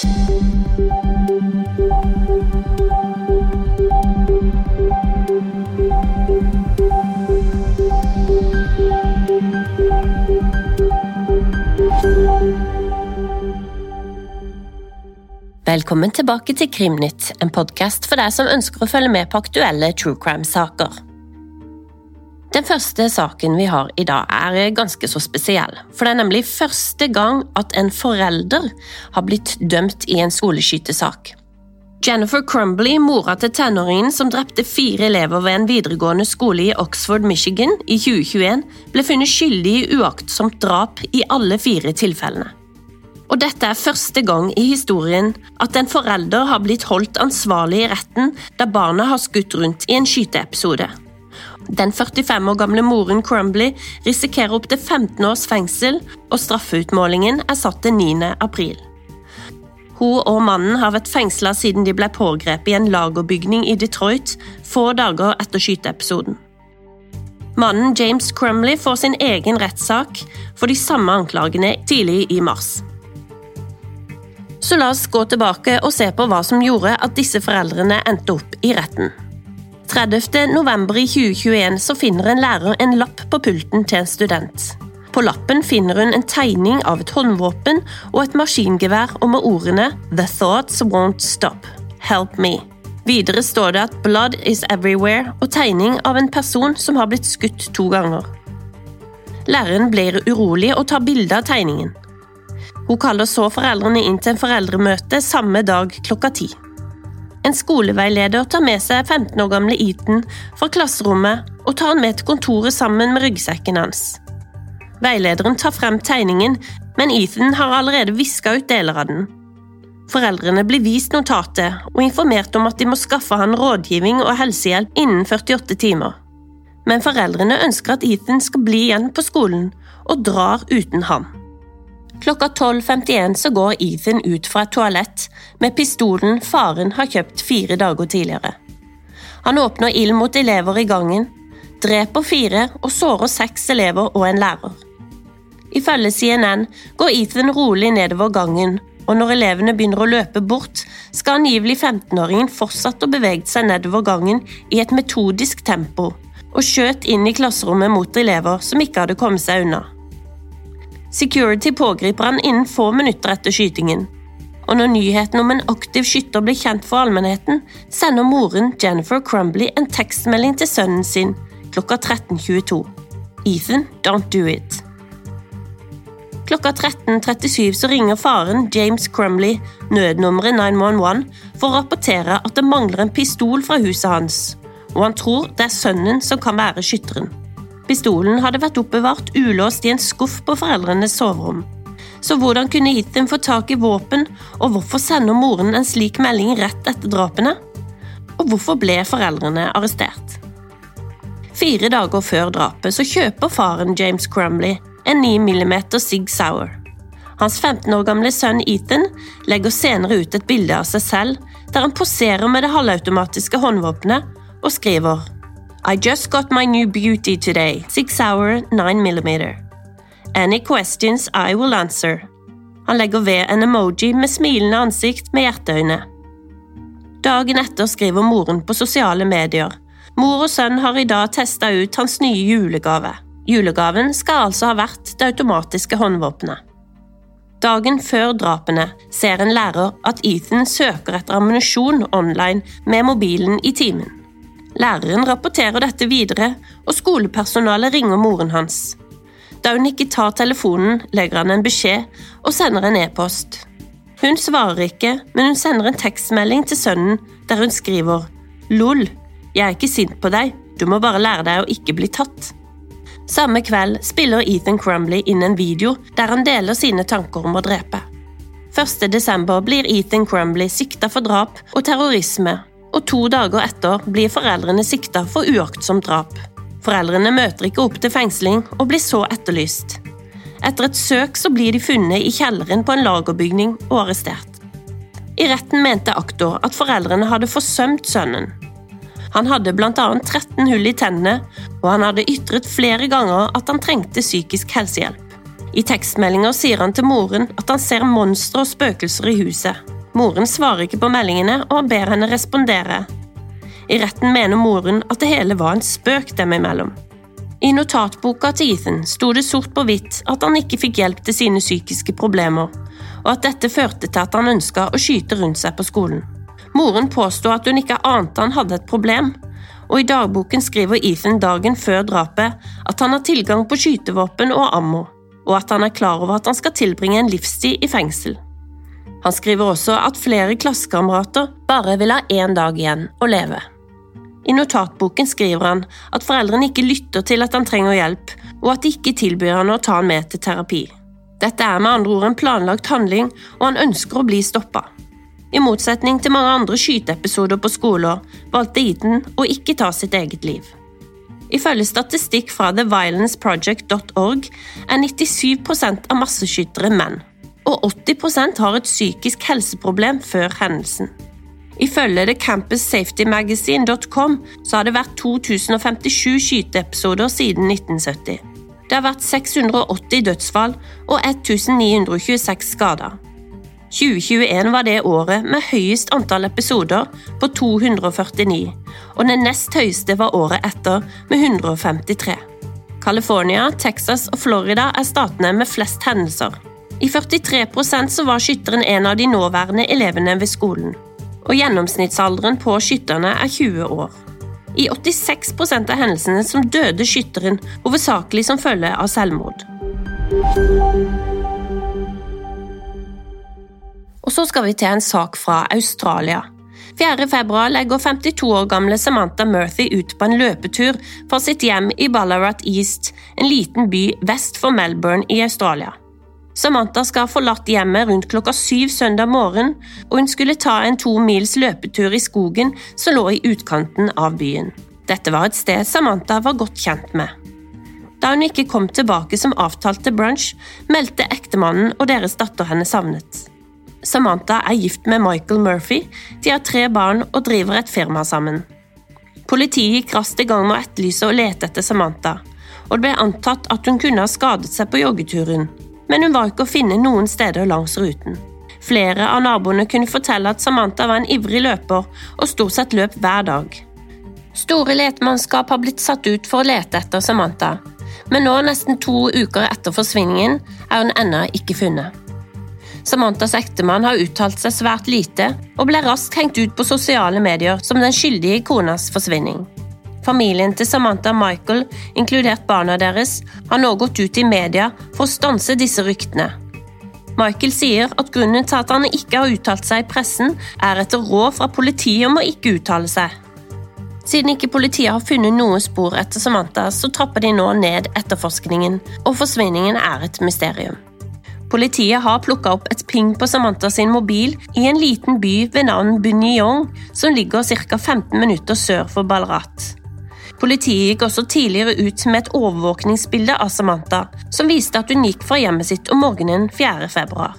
Velkommen tilbake til Krimnytt, en podkast for deg som ønsker å følge med på aktuelle true crime-saker. Den første saken vi har i dag er ganske så spesiell, for det er nemlig første gang at en forelder har blitt dømt i en skoleskytesak. Jennifer Crumbly, mora til tenåringen som drepte fire elever ved en videregående skole i Oxford, Michigan i 2021, ble funnet skyldig i uaktsomt drap i alle fire tilfellene og dette er første gang i historien at en forelder har blitt holdt ansvarlig i retten da barnet har skutt rundt i en skyteepisode. Den 45 år gamle moren Crumbly risikerer opptil 15 års fengsel, og straffeutmålingen er satt til 9. april. Hun og mannen har vært fengsla siden de ble pågrepet i en lagerbygning i Detroit få dager etter skyteepisoden. Mannen James Crumley får sin egen rettssak for de samme anklagene tidlig i mars. Så la oss gå tilbake og se på hva som gjorde at disse foreldrene endte opp i retten. 30. november i 2021 så finner en lærer en lapp på pulten til en student. På lappen finner hun en tegning av et håndvåpen og et maskingevær og med ordene The thoughts won't stop. Help me. Videre står det at blood is everywhere og tegning av en person som har blitt skutt to ganger. Læreren blir urolig og tar bilde av tegningen. Hun kaller så foreldrene inn til en foreldremøte samme dag klokka ti. En skoleveileder tar med seg 15 år gamle Ethan fra klasserommet og tar han med til kontoret sammen med ryggsekken hans. Veilederen tar frem tegningen, men Ethan har allerede viska ut deler av den. Foreldrene blir vist notatet og informert om at de må skaffe han rådgivning og helsehjelp innen 48 timer. Men foreldrene ønsker at Ethan skal bli igjen på skolen, og drar uten ham. Klokka 12.51 så går Ethan ut fra et toalett med pistolen faren har kjøpt fire dager tidligere. Han åpner ild mot elever i gangen, dreper fire og sårer seks elever og en lærer. Ifølge CNN går Ethan rolig nedover gangen, og når elevene begynner å løpe bort, skal angivelig 15-åringen fortsatt å bevege seg nedover gangen i et metodisk tempo, og skjøt inn i klasserommet mot elever som ikke hadde kommet seg unna. Security pågriper han innen få minutter etter skytingen. Og når nyheten om en aktiv skytter blir kjent for allmennheten, sender moren Jennifer Crumbly en tekstmelding til sønnen sin klokka 13.22. Ethan, don't do it. Klokka 13.37 så ringer faren James Crumbly nødnummeret 911 for å rapportere at det mangler en pistol fra huset hans, og han tror det er sønnen som kan være skytteren. Pistolen hadde vært oppbevart ulåst i en skuff på foreldrenes soverom. Så hvordan kunne Ethan få tak i våpen, og hvorfor sender moren en slik melding rett etter drapene? Og hvorfor ble foreldrene arrestert? Fire dager før drapet så kjøper faren James Crumley en 9 mm Sig Sauer. Hans 15 år gamle sønn Ethan legger senere ut et bilde av seg selv der han poserer med det halvautomatiske håndvåpenet og skriver I just got my new beauty today, 6 hour 9mm. Any questions I will answer. Han legger ved en emoji med smilende ansikt med hjerteøyne. Dagen etter skriver moren på sosiale medier. Mor og sønn har i dag testa ut hans nye julegave. Julegaven skal altså ha vært det automatiske håndvåpenet. Dagen før drapene ser en lærer at Ethan søker etter ammunisjon online med mobilen i timen. Læreren rapporterer dette videre, og skolepersonalet ringer moren hans. Da hun ikke tar telefonen, legger han en beskjed og sender en e-post. Hun svarer ikke, men hun sender en tekstmelding til sønnen der hun skriver LOL, jeg er ikke sint på deg, du må bare lære deg å ikke bli tatt. Samme kveld spiller Ethan Crumbly inn en video der han deler sine tanker om å drepe. 1.12. blir Ethan Crumbly sikta for drap og terrorisme og to dager etter blir foreldrene sikta for uaktsomt drap. Foreldrene møter ikke opp til fengsling og blir så etterlyst. Etter et søk så blir de funnet i kjelleren på en lagerbygning og arrestert. I retten mente aktor at foreldrene hadde forsømt sønnen. Han hadde bl.a. 13 hull i tennene, og han hadde ytret flere ganger at han trengte psykisk helsehjelp. I tekstmeldinger sier han til moren at han ser monstre og spøkelser i huset. Moren svarer ikke på meldingene, og ber henne respondere. I retten mener moren at det hele var en spøk dem imellom. I notatboka til Ethan sto det sort på hvitt at han ikke fikk hjelp til sine psykiske problemer, og at dette førte til at han ønska å skyte rundt seg på skolen. Moren påstod at hun ikke ante han hadde et problem, og i dagboken skriver Ethan dagen før drapet at han har tilgang på skytevåpen og ammo, og at han er klar over at han skal tilbringe en livstid i fengsel. Han skriver også at flere klassekamerater bare vil ha én dag igjen å leve. I notatboken skriver han at foreldrene ikke lytter til at han trenger hjelp, og at de ikke tilbyr han å ta han med til terapi. Dette er med andre ord en planlagt handling, og han ønsker å bli stoppa. I motsetning til mange andre skyteepisoder på skoler valgte Eaton å ikke ta sitt eget liv. Ifølge statistikk fra theviolence.project.org er 97% av masseskyttere menn, og 80% har et psykisk helseproblem før hendelsen. Ifølge The Campus Safety Magazine.com så har det vært 2057 skyteepisoder siden 1970. Det har vært 680 dødsfall og 1926 skader. 2021 var det året med høyest antall episoder, på 249, og det nest høyeste var året etter, med 153. California, Texas og Florida er statene med flest hendelser. I 43% så var skytteren en av de nåværende elevene ved skolen og gjennomsnittsalderen på skytterne er 20 år. I 86% av hendelsene som døde skytteren hovedsakelig som følge av selvmord. Og så skal vi til en sak fra Australia. 4. februar legger 52 år gamle Samantha Murthy ut på en løpetur fra sitt hjem i Ballarat East, en liten by vest for Melbourne i Australia. Samantha skal ha forlatt hjemmet rundt klokka syv søndag morgen, og hun skulle ta en to mils løpetur i skogen som lå i utkanten av byen. Dette var et sted Samantha var godt kjent med. Da hun ikke kom tilbake som avtalt til brunch, meldte ektemannen og deres datter henne savnet. Samantha er gift med Michael Murphy, de har tre barn og driver et firma sammen. Politiet gikk raskt i gang med å etterlyse og lete etter Samantha, og det ble antatt at hun kunne ha skadet seg på joggeturen men hun var ikke å finne noen steder langs ruten. Flere av naboene kunne fortelle at Samantha var en ivrig løper og stort sett løp hver dag. Store letemannskap har blitt satt ut for å lete etter Samantha, men nå, nesten to uker etter forsvinningen, er hun ennå ikke funnet. Samanthas ektemann har uttalt seg svært lite, og ble raskt hengt ut på sosiale medier som den skyldige konas forsvinning. Familien til Samantha Michael, inkludert barna deres, har nå gått ut i media for å stanse disse ryktene. Michael sier at grunnen til at han ikke har uttalt seg i pressen, er etter råd fra politiet om å ikke uttale seg. Siden ikke politiet har funnet noe spor etter Samantha, så trapper de nå ned etterforskningen, og forsvinningen er et mysterium. Politiet har plukka opp et ping på Samantha sin mobil i en liten by ved navn Bunyong, som ligger ca. 15 minutter sør for Balrat. Politiet gikk også tidligere ut med et overvåkningsbilde av Samantha, som viste at hun gikk fra hjemmet sitt om morgenen 4. februar.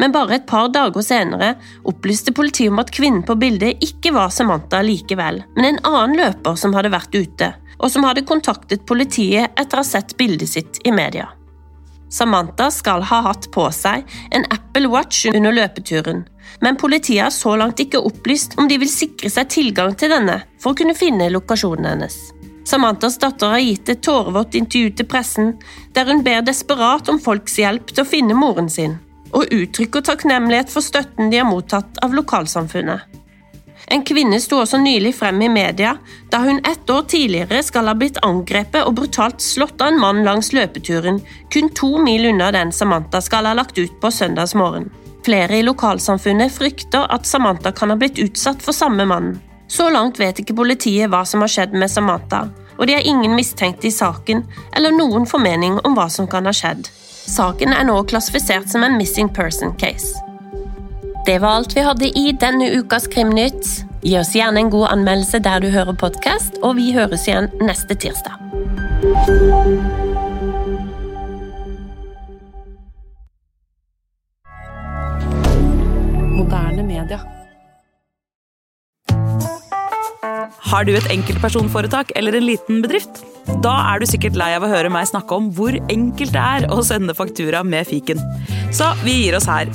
Men bare et par dager senere opplyste politiet om at kvinnen på bildet ikke var Samantha likevel, men en annen løper som hadde vært ute, og som hadde kontaktet politiet etter å ha sett bildet sitt i media. Samantha skal ha hatt på seg en Apple Watch under løpeturen, men politiet har så langt ikke opplyst om de vil sikre seg tilgang til denne for å kunne finne lokasjonen hennes. Samanthas datter har gitt et tårevått intervju til pressen, der hun ber desperat om folks hjelp til å finne moren sin, og uttrykker takknemlighet for støtten de har mottatt av lokalsamfunnet. En kvinne sto også nylig frem i media da hun ett år tidligere skal ha blitt angrepet og brutalt slått av en mann langs løpeturen, kun to mil unna den Samantha skal ha lagt ut på søndagsmorgen. Flere i lokalsamfunnet frykter at Samantha kan ha blitt utsatt for samme mannen. Så langt vet ikke politiet hva som har skjedd med Samantha, og de har ingen mistenkte i saken eller noen formening om hva som kan ha skjedd. Saken er nå klassifisert som en missing person case. Det var alt vi hadde i denne ukas Krimnytt. Gi oss gjerne en god anmeldelse der du hører podkast, og vi høres igjen neste tirsdag. Moderne media Har du et enkeltpersonforetak eller en liten bedrift? Da er du sikkert lei av å høre meg snakke om hvor enkelt det er å sende faktura med fiken. Så vi gir oss her